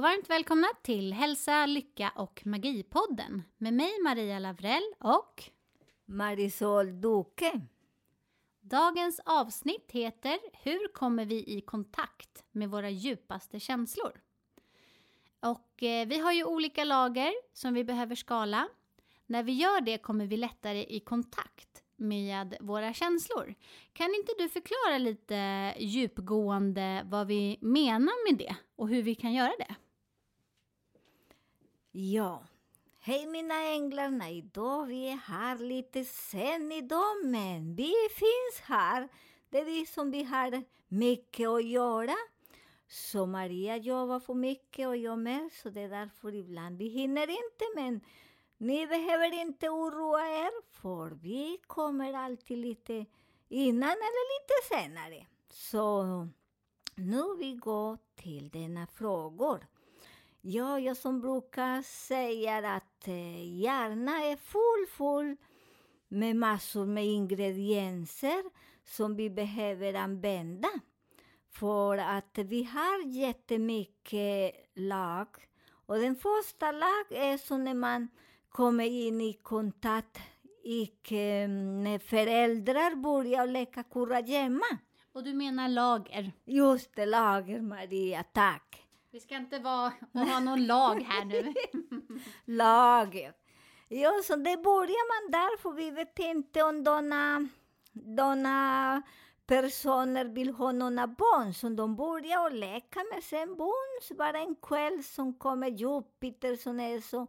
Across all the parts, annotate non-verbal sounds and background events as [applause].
och varmt välkomna till Hälsa, Lycka och Magipodden med mig Maria Lavrell och Marisol Duque. dagens avsnitt heter Hur kommer vi i kontakt med våra djupaste känslor? Och eh, vi har ju olika lager som vi behöver skala. När vi gör det kommer vi lättare i kontakt med våra känslor. Kan inte du förklara lite djupgående vad vi menar med det och hur vi kan göra det? Ja, hej mina änglar. Idag vi är här lite sen i men vi finns här. Det är vi som vi har mycket att göra. Så Maria jobbar för mycket och jag med, så det är därför ibland vi hinner inte, men ni behöver inte oroa er, för vi kommer alltid lite innan eller lite senare. Så nu vi går till denna frågor. Ja, jag som brukar säga att eh, hjärnan är full, full med massor med ingredienser som vi behöver använda. För att vi har jättemycket lag. Och den första lag är så när man kommer in i kontakt och eh, när föräldrar börjar leka kurragömma. Och du menar lager? Just det, lager Maria, tack. Vi ska inte vara, ha någon lag här nu. [laughs] Lag. Ja, så det börjar man där, för vi vet inte om dona, dona personer vill ha några barn, så de börjar och leka med sen bons bara en kväll som kommer Jupiter som är så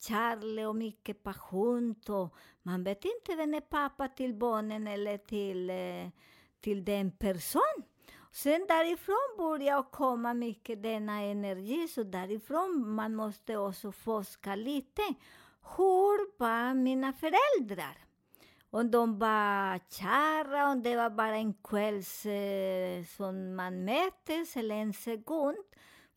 kärlek och mycket passion. Och man vet inte vem är pappa till barnen eller till, eh, till den person. Sen därifrån börjar komma mycket denna energi, så därifrån man måste också forska lite. Hur var mina föräldrar? Om de var kära, om det var bara en kvälls eh, som man möttes eller en sekund.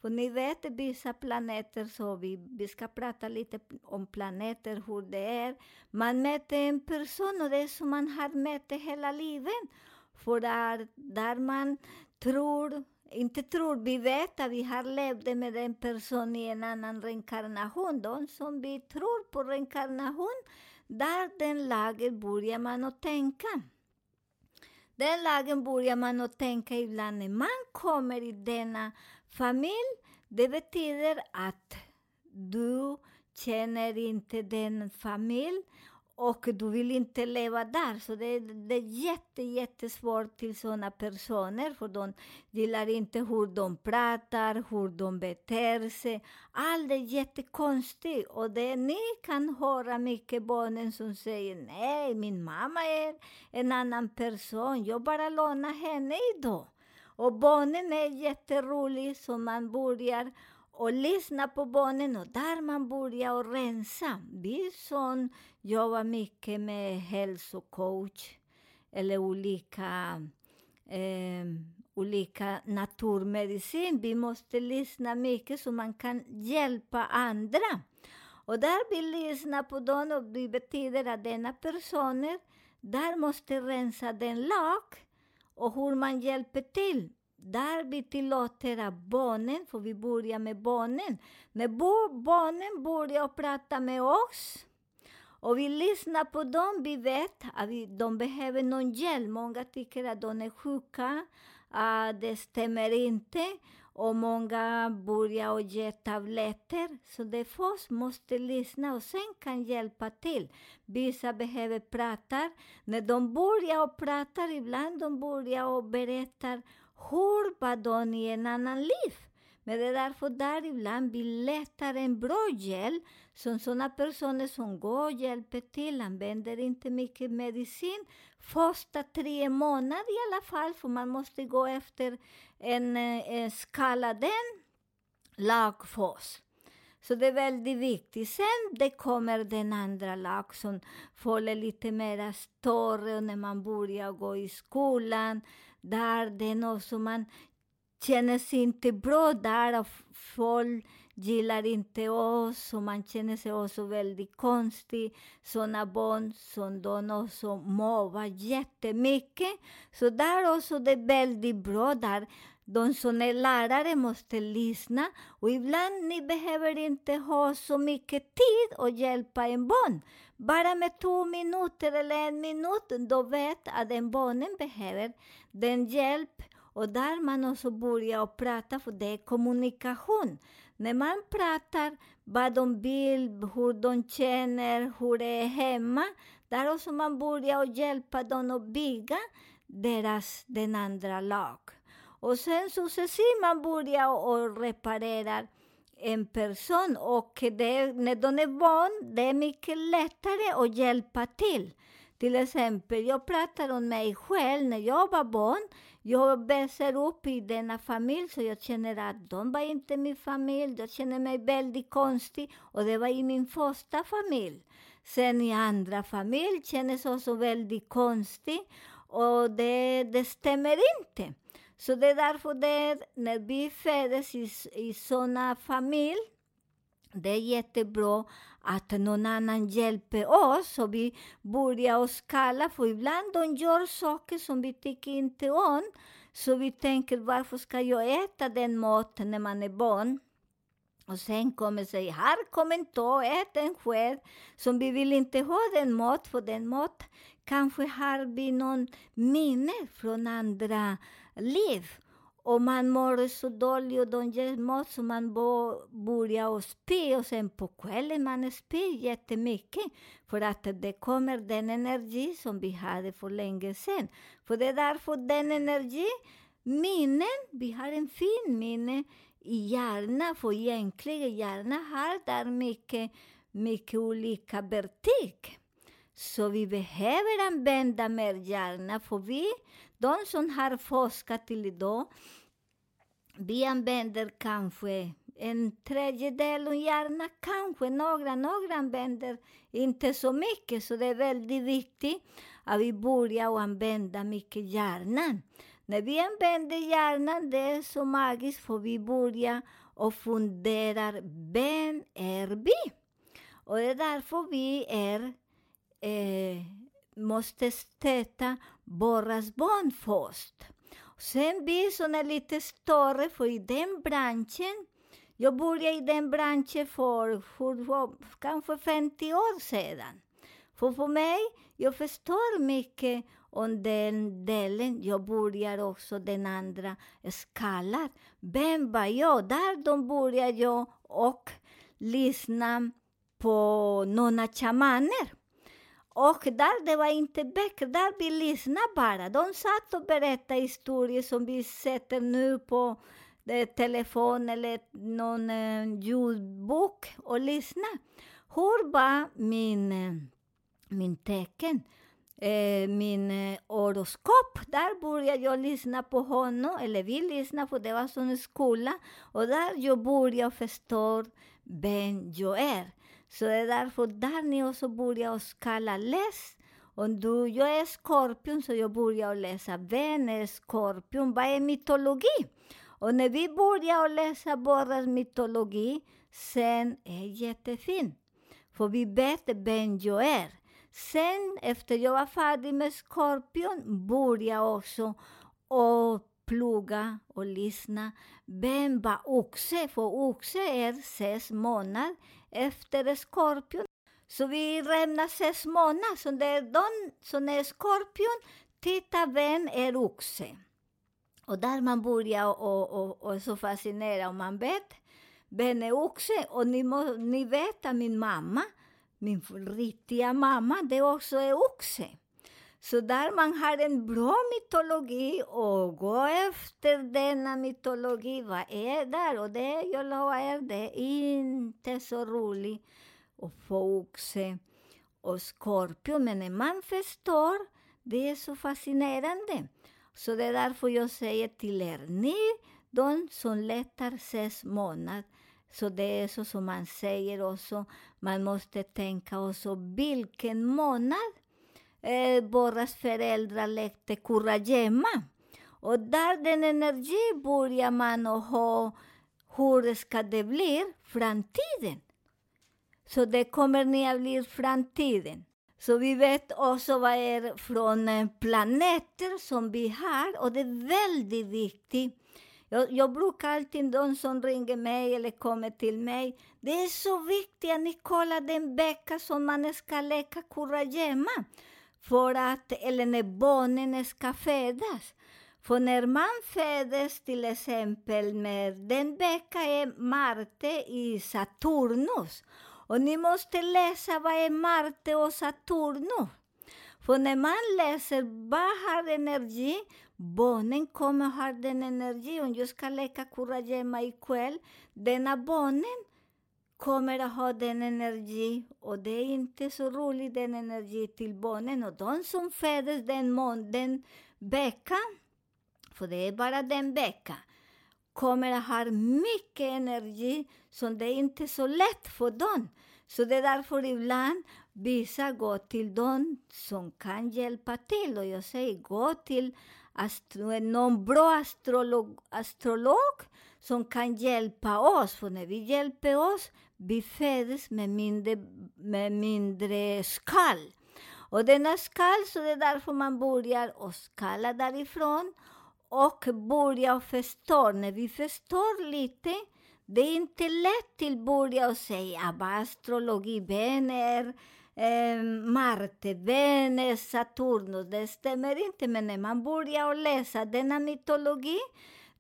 För ni vet, vissa planeter, så vi, vi ska prata lite om planeter, hur det är. Man möter en person och det är som man har mött hela livet. För där, där man tror, inte tror, vi vet att vi har levt med en person i en annan reinkarnation. De som vi tror på reinkarnation, där den lagen börjar man att tänka. Den lagen börjar man att tänka ibland när man kommer i denna familj. Det betyder att du känner inte den familj och du vill inte leva där. Så det, det är jätte, jättesvårt till sådana personer, för de gillar inte hur de pratar, hur de beter sig. Allt är jättekonstigt. Och det, ni kan höra mycket barnen som säger nej, min mamma är en annan person, jag bara lånar henne idag. Och barnen är jätteroliga, så man börjar och lyssna på barnen och där man börjar och rensa. Vi som jobbar mycket med hälsocoach eller olika, eh, olika naturmedicin, vi måste lyssna mycket så man kan hjälpa andra. Och där vi lyssnar på dem och det betyder att denna personer, där måste rensa den lag och hur man hjälper till. Där vi tillåter att barnen, för vi börjar med barnen, när barnen börjar prata med oss och vi lyssnar på dem, vi vet att vi, de behöver någon hjälp. Många tycker att de är sjuka, att det stämmer inte. Och många börjar ge tabletter. Så det först måste lyssna och sen kan hjälpa till. Vissa behöver prata. När de börjar prata, ibland de börjar och berättar hur var de i en annan liv. Men det är därför där ibland vi letar en bra hjälp, som sådana personer som går och hjälper till, använder inte mycket medicin, första tre månader i alla fall, för man måste gå efter en, eh, en skala, den lagfas. Så det är väldigt viktigt. Sen det kommer den andra lag som får lite mer större när man börjar gå i skolan. Där det är något som man känner sig inte bra där och folk gillar inte oss och man känner sig också väldigt konstig. Sådana barn som de också mobbar jättemycket. Så där också det är väldigt bra där de som är lärare måste lyssna och ibland ni behöver inte ha så mycket tid att hjälpa en barn. Bara med två minuter eller en minut, då vet att den barnen behöver den hjälp. Och där man också börjar prata, för det är kommunikation. När man pratar vad de vill, hur de känner, hur det är hemma, där också man börjar hjälpa dem att bygga deras, den andra lag. Och sen successivt man börjar och reparera en person och det, när de är van, det är mycket lättare att hjälpa till. Till exempel, jag pratar om mig själv när jag var barn. Jag växer upp i denna familj, så jag känner att de var inte min familj. Jag känner mig väldigt konstig och det var i min första familj. Sen i andra familj kändes också väldigt konstig och det, det stämmer inte. Så det är därför det när vi föds i, i sådana familj, det är jättebra att någon annan hjälper oss Och vi börjar skala. För ibland de gör saker som vi tycker inte om. Så vi tänker, varför ska jag äta den maten när man är barn? Och sen kommer sig, här kommer inte ät en själv. Som vi vill inte ha den mat, för den mat kanske har vi någon minne från andra liv. Och man mår så dåligt och de ger mat så man börjar spy och sen på kvällen man spyr jättemycket för att det kommer den energi som vi hade för länge sedan. För det är därför den energi, minnen, vi har en fin minne i hjärnan, för egentligen hjärnan har där mycket, mycket olika vertik. Så vi behöver använda mer hjärna, för vi de som har forskat till idag, vi använder kanske en tredjedel av hjärnan, kanske några, några använder inte så mycket, så det är väldigt viktigt att vi börjar använda mycket hjärnan. När vi använder hjärnan, det är så magiskt, för vi börjar och funderar, vem är vi? Och det är därför vi är eh, måste stötta våras barn först. Sen blir såna lite större, för i den branschen, jag började i den branschen för, för, för kanske 50 år sedan. För för mig, jag förstår mycket om den delen. Jag börjar också den andra skalan. Vem var jag? Där de började jag och lyssna på några shamaner. Och där, det var inte böcker, där vi lyssnade bara. De satt och berättade historier som vi sätter nu på eh, telefon eller någon eh, ljudbok och lyssnar. Hur var min, eh, min tecken? Eh, min eh, horoskop. Där började jag lyssna på honom, eller vi lyssnade, för det var som skola. Och där jag började förstå vem jag är. Så det är därför där ni också börjar skala läs. Om du, jag är skorpion, så jag börjar läsa vem är skorpion, vad är mytologi? Och när vi börjar läsa vår mytologi, sen är det jättefint. För vi vet vem jag är. Sen, efter jag var färdig med skorpion, började jag också och plugga och lyssna. Vem var oxe? För oxe är sex månader efter skorpion. Så vi räknar sex månader. Så det är de som är skorpion, titta vem är oxe? Och där man börjar och, och, och så fascinerad och man vet vem är oxe. Och ni, må, ni vet att min mamma, min riktiga mamma, det också är oxe. Så där man har en bra mytologi och gå efter denna mytologi, vad är där? Och det, jag lovar er, det är inte så roligt att få oxe och skorpion. Men när man förstår, det är så fascinerande. Så det är därför jag säger till er, ni de som letar ses månad, så det är så som man säger också, man måste tänka också vilken månad eh, föräldrar lekte kurragömma. Och där den energi börjar man att ha, hur ska det bli framtiden? Så det kommer ni att bli framtiden. Så vi vet också vad är från eh, planeter som vi har och det är väldigt viktigt. Jag, jag brukar alltid, de som ringer mig eller kommer till mig, det är så viktigt att ni kollar den vecka som man ska leka kurragömma. För att, eller när barnen ska födas. För när man föds till exempel med den vecka är Marte i Saturnus. Och ni måste läsa vad är Marte och Saturnus. För när man läser vad har energi, barnen kommer ha den energi. Om jag ska leka kurragömma ikväll, denna barnen kommer att ha den energi och det är inte så roligt den energi till barnen. Och de som föddes den, mån, den veckan, för det är bara den veckan, kommer att ha mycket energi som det är inte är så lätt för dem. Så det är därför ibland vissa går till dem som kan hjälpa till. Och jag säger gå till astro någon bra astrolog, astrolog som kan hjälpa oss. För när vi hjälper oss, vi föds med mindre, med mindre skall. Och denna skall, så det är därför man börjar och skalla därifrån och börja förstå. När vi förstår lite, det är inte lätt till börja att säga ah, vad astrologi, vänner, eh, Marte, Venus, Saturnus. Det stämmer inte, men när man börjar läsa denna mytologi,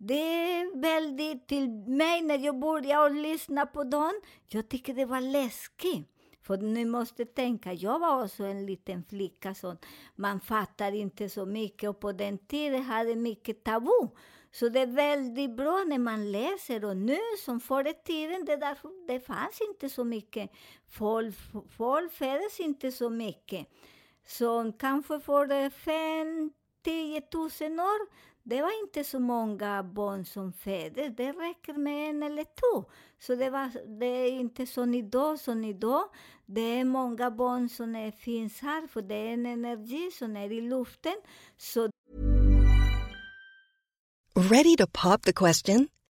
det är väldigt, till mig när jag började lyssna på dem, jag tycker det var läskigt. För ni måste tänka, jag var också en liten flicka, som man fattar inte så mycket och på den tiden hade mycket tabu. Så det är väldigt bra när man läser och nu som förr i tiden, det, där, det fanns inte så mycket. Folk, folk föddes inte så mycket. Så kanske för fem, tio tusen år, det var inte så många barn som föddes. Det räcker med en eller två. Så det, var, det är inte som idag. Som idag. Det är många barn som är, finns här, för det är en energi som är e i luften. Så Ready to pop the question?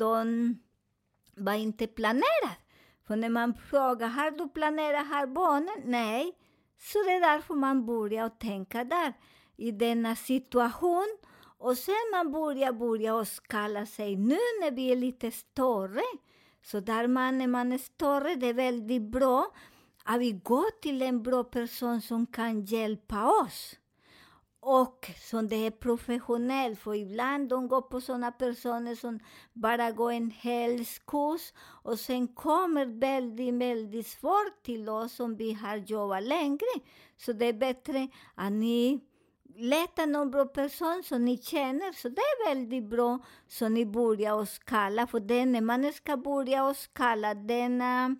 De var inte planerad. För när man frågar, har du planerat här barnen? Nej. Så det är därför man börjar tänka där, i denna situation. Och sen man börjar börjar och skala sig nu när vi är lite större. Så där man, när man är större, det är väldigt bra att vi går till en bra person som kan hjälpa oss. Och som det är professionellt, för ibland de går på sådana personer som bara går en helskurs och sen kommer väldigt, väldigt svårt till oss om vi har jobbat längre. Så det är bättre att ni letar någon bra person som ni känner, så det är väldigt bra så ni börjar oss skala, för det när man ska börja och denna uh,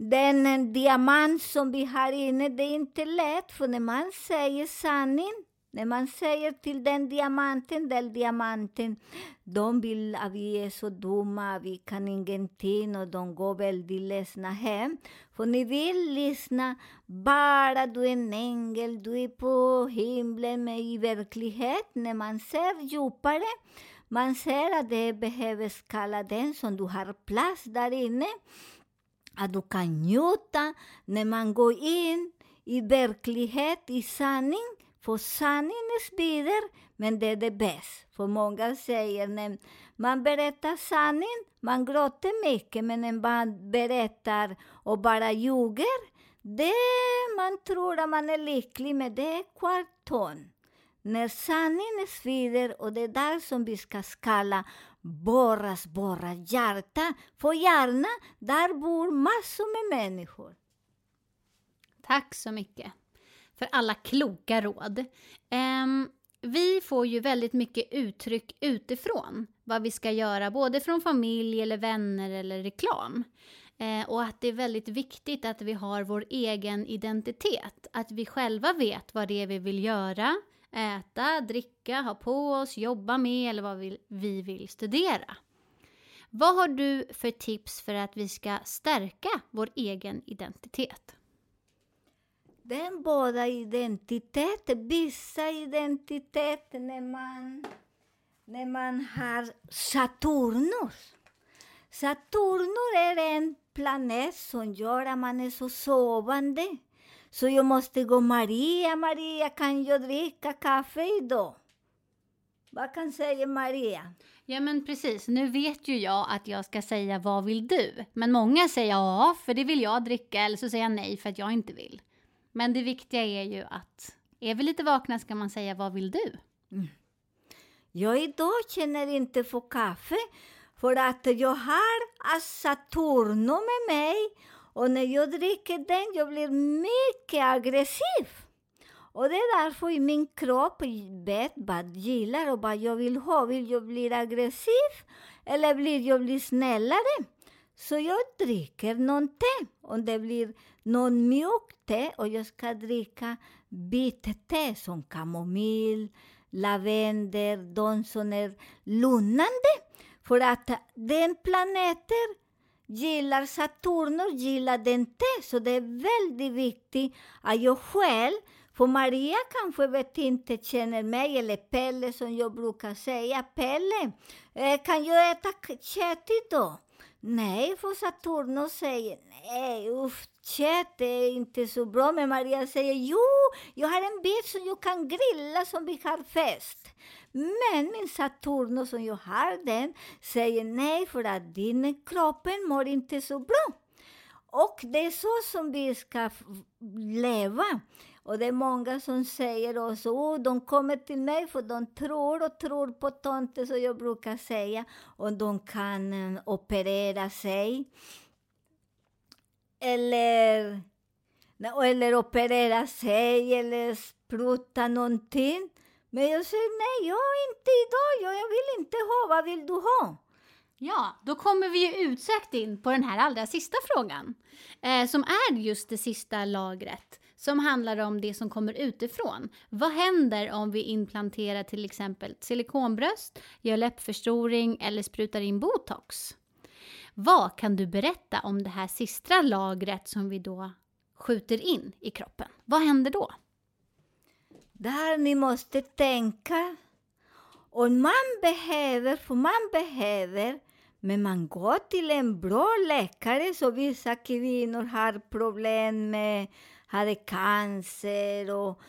den eh, diamant som vi har inne, det är inte lätt, för när man säger sanning, när man säger till den diamanten, den diamanten, de vill att vi är så dumma, vi kan ingenting och de går väldigt ledsna hem. För ni vill lyssna, bara du är en ängel, du är på himlen, men i verklighet, när man ser djupare, man ser att det behöver skala den som du har plats där inne, att du kan njuta när man går in i verklighet, i sanning, för sanningen sprider, men det är det bästa. För många säger när man berättar sanning, man gråter mycket, men när man berättar och bara ljuger, det man tror att man är lycklig med, det är kvarton. När sanningen sprider, och det är där som vi ska skala borras, borra hjärta. För hjärna, där bor massor med människor. Tack så mycket för alla kloka råd. Um, vi får ju väldigt mycket uttryck utifrån vad vi ska göra, både från familj eller vänner eller reklam. Eh, och att det är väldigt viktigt att vi har vår egen identitet, att vi själva vet vad det är vi vill göra, äta, dricka, ha på oss, jobba med eller vad vi, vi vill studera. Vad har du för tips för att vi ska stärka vår egen identitet? Den båda identitet, vissa identitet när man, när man har Saturnus. Saturnus är en planet som gör att man är så sovande. Så jag måste gå, Maria, Maria, kan jag dricka kaffe idag? Vad kan säga Maria? Ja men precis, nu vet ju jag att jag ska säga vad vill du? Men många säger ja, för det vill jag dricka, eller så säger jag nej för att jag inte vill. Men det viktiga är ju att är vi lite vakna ska man säga vad vill du? Mm. Jag idag känner inte för kaffe för att jag har Saturno med mig och när jag dricker den jag blir mycket aggressiv. Och det är därför min kropp vet vad jag gillar och vad jag vill ha. Vill jag bli aggressiv eller vill jag bli snällare? Så jag dricker någon te. Om det blir någon mjukt te och jag ska dricka bitte som kamomill, lavendel, de som är lugnande. För att den planeten gillar Saturnus, gillar den inte, så det är väldigt viktigt att jag själv för Maria kanske vet inte känner mig, eller Pelle som jag brukar säga. Pelle, eh, kan jag äta kött idag? Nej, för Saturnus säger nej, usch, kött är inte så bra. Men Maria säger jo, jag har en bit som jag kan grilla som vi har fest. Men min Saturnus som jag har den säger nej, för att din kroppen mår inte så bra. Och det är så som vi ska leva. Och det är många som säger oss, oh, de kommer till mig för de tror och tror på tomten, som jag brukar säga. Och de kan uh, operera sig. Eller, eller operera sig eller spruta någonting. Men jag säger nej, jag inte idag, jag vill inte ha, vad vill du ha? Ja, då kommer vi ju utsökt in på den här allra sista frågan. Eh, som är just det sista lagret som handlar om det som kommer utifrån. Vad händer om vi implanterar till exempel silikonbröst, gör läppförstoring eller sprutar in botox? Vad kan du berätta om det här sista lagret som vi då skjuter in i kroppen? Vad händer då? Där ni måste tänka. Och man behöver, för man behöver, men man går till en bra läkare, så vissa kvinnor har problem med hade cancer och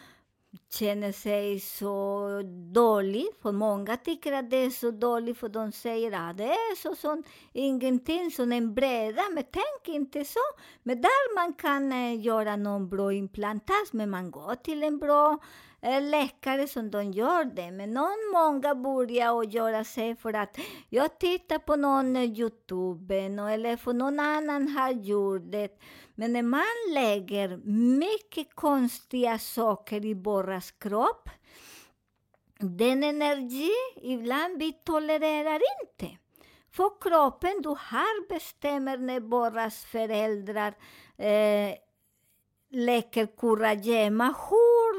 känner sig så dålig. För många tycker att det är så dåligt, för de säger att det är så som ingenting, som en bräda. Men tänk inte så. Men där man kan eh, göra någon bra implantat, men man går till en bra Eh, läkare som de gör det. Men någon många börjar och göra sig för att jag tittar på någon eh, Youtube eh, eller för någon annan har gjort det. Men när man lägger mycket konstiga saker i våras kropp, den energi ibland vi tolererar inte. För kroppen, du har bestämmer när våras föräldrar eh, leker kurragömma,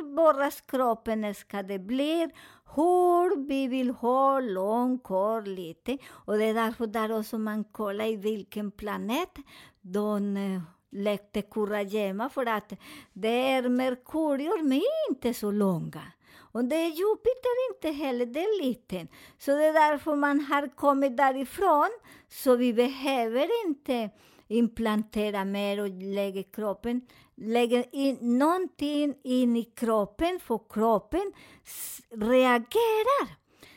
hur borras kroppen ska det bli, hur vi vill ha lång, kort, lite. Och det är därför där också man kollar i vilken planet de eh, lekte kurragömma, för att det är Merkurius, men inte så långa. Och det är Jupiter inte heller, det är liten. Så det är därför man har kommit därifrån, så vi behöver inte implantera mer och lägga kroppen, Lägger in någonting in i kroppen, för kroppen reagerar.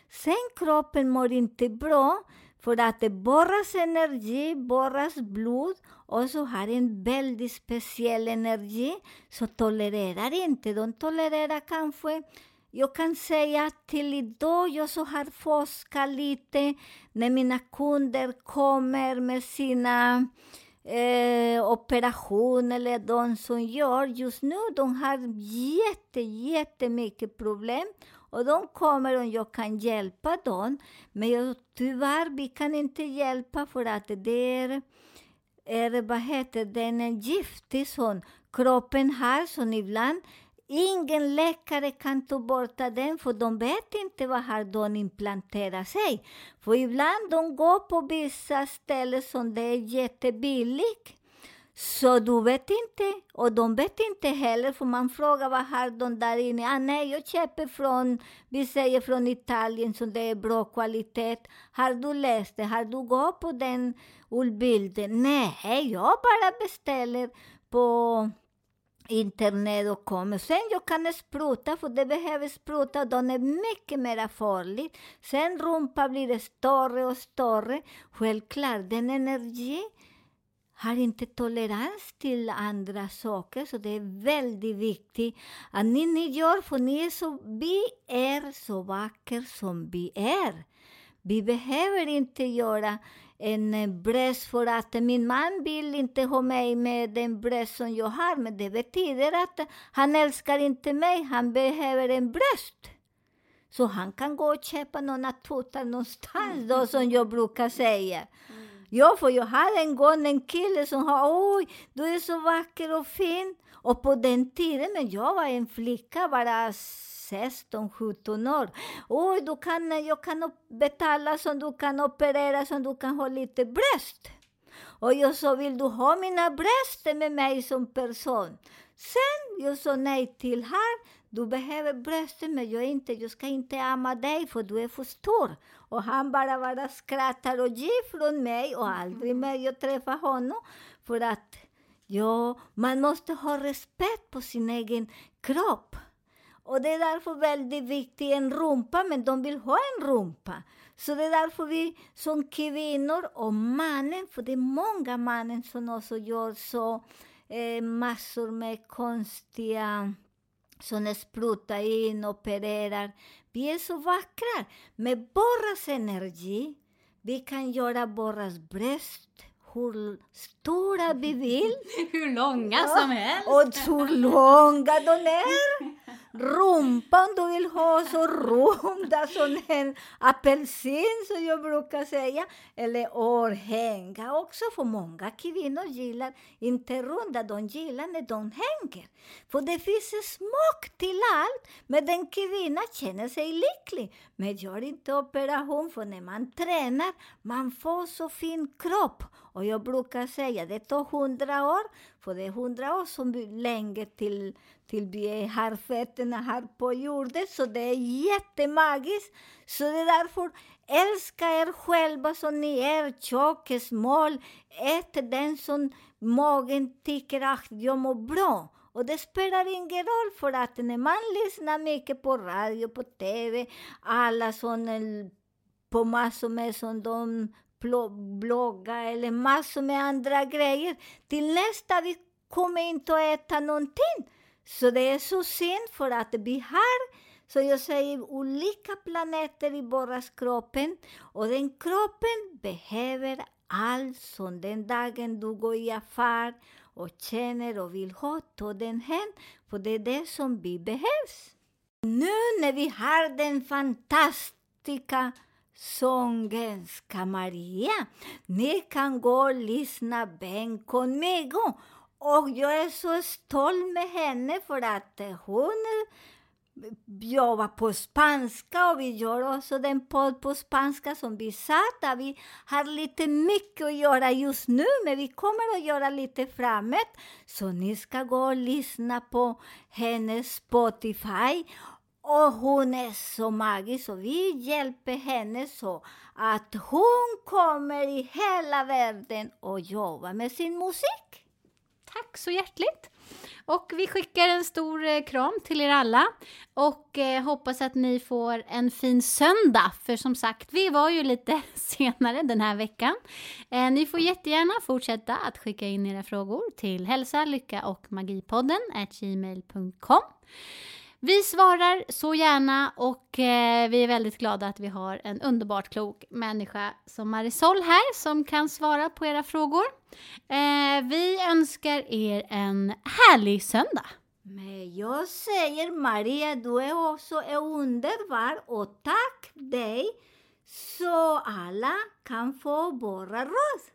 Sen kroppen mår inte bra, för att det borras energi, borras blod och så har en väldigt speciell energi, så tolererar inte. De tolererar kanske jag kan säga till idag, jag så har forskat lite när mina kunder kommer med sina eh, operation eller de som gör just nu, de har jätte, jättemycket problem. Och de kommer om jag kan hjälpa dem. Men jag, tyvärr, vi kan inte hjälpa för att det är, är vad heter det, en giftig sån. Kroppen har sån ibland Ingen läkare kan ta bort den, för de vet inte vad har de implanterat sig. För ibland de går på vissa ställen som det är jättebilligt. Så du vet inte, och de vet inte heller, för man frågar vad har de där inne. Ah, nej, jag köper från, vi säger från Italien, så det är bra kvalitet. Har du läst det? Har du gått på den ullbilden? Nej, jag bara beställer på internet och kommer. Sen jag kan spruta, för det behöver spruta, de är mycket mer farligt. Sen rumpa blir större och större. Självklart, den energi har inte tolerans till andra saker, så det är väldigt viktigt att ni, ni gör, för ni är så, vi är så vackra som vi är. Vi behöver inte göra en eh, bröst för att min man vill inte ha mig med den bröst som jag har. Men det betyder att han älskar inte mig, han behöver en bröst. Så han kan gå och köpa några tuttar någonstans då, som jag brukar säga. Mm. Ja, för jag hade en gång en kille som sa oj, du är så vacker och fin. Och på den tiden, men jag var en flicka, bara 16-17 år. Oj, du kan, jag kan betala så du kan operera så du kan ha lite bröst. Och jag sa, vill du ha mina bröst med mig som person? Sen jag sa nej till här. Du behöver brösten, men jag, inte, jag ska inte amma dig för du är för stor. Och han bara, bara skrattar och ger från mig och aldrig mer jag träffar honom. För att ja, man måste ha respekt på sin egen kropp. Och det är därför väldigt viktigt en rumpa, men de vill ha en rumpa. Så det är därför vi som kvinnor och mannen, för det är många mannen som också gör så eh, massor med konstiga som sprutar in, opererar. Vi är så vackra. Med borras energi, vi kan göra borras bröst hur stora vi vill. [laughs] hur långa som helst. Och hur långa de är. [laughs] Rumpan du vill ha så runda som en apelsin, som jag brukar säga. Eller örhänga också, för många kvinnor gillar inte runda, de gillar när de hänger. För det finns smak till allt, men den kvinna känner sig lycklig. Men gör inte operation, för när man tränar, man får så fin kropp. Och jag brukar säga, det tar hundra år, för det är hundra år som vi länge till till vi har fötterna här på jorden, så det är jättemagiskt. Så det är därför, älska er själva som ni är, tjocka, smal, ät den som magen tycker att jag mår bra. Och det spelar ingen roll, för att när man lyssnar mycket på radio, på TV, alla som eh, på massor med som de blogga eller massor med andra grejer. Till nästa vi kommer inte att äta någonting. Så det är så synd för att vi har, så jag säger, olika planeter i våra kroppen och den kroppen behöver allt som den dagen du går i affär och känner och vill ha, ta den hem, för det är det som vi behövs. Nu när vi har den fantastiska Sångenska Maria. Ni kan gå och lyssna Ben conmigo. Och jag är så stolt med henne för att hon jobbar på spanska och vi gör också den podd på spanska som vi sa. Vi har lite mycket att göra just nu, men vi kommer att göra lite framåt. Så ni ska gå och lyssna på hennes Spotify. Och hon är så magisk så vi hjälper henne så att hon kommer i hela världen och jobbar med sin musik. Tack så hjärtligt! Och vi skickar en stor eh, kram till er alla och eh, hoppas att ni får en fin söndag. För som sagt, vi var ju lite [laughs] senare den här veckan. Eh, ni får jättegärna fortsätta att skicka in era frågor till hälsa, lycka och magipodden gmail.com. Vi svarar så gärna och eh, vi är väldigt glada att vi har en underbart klok människa som Marisol här som kan svara på era frågor. Eh, vi önskar er en härlig söndag. Men jag säger Maria, du är också underbar och tack dig så alla kan få våra råd.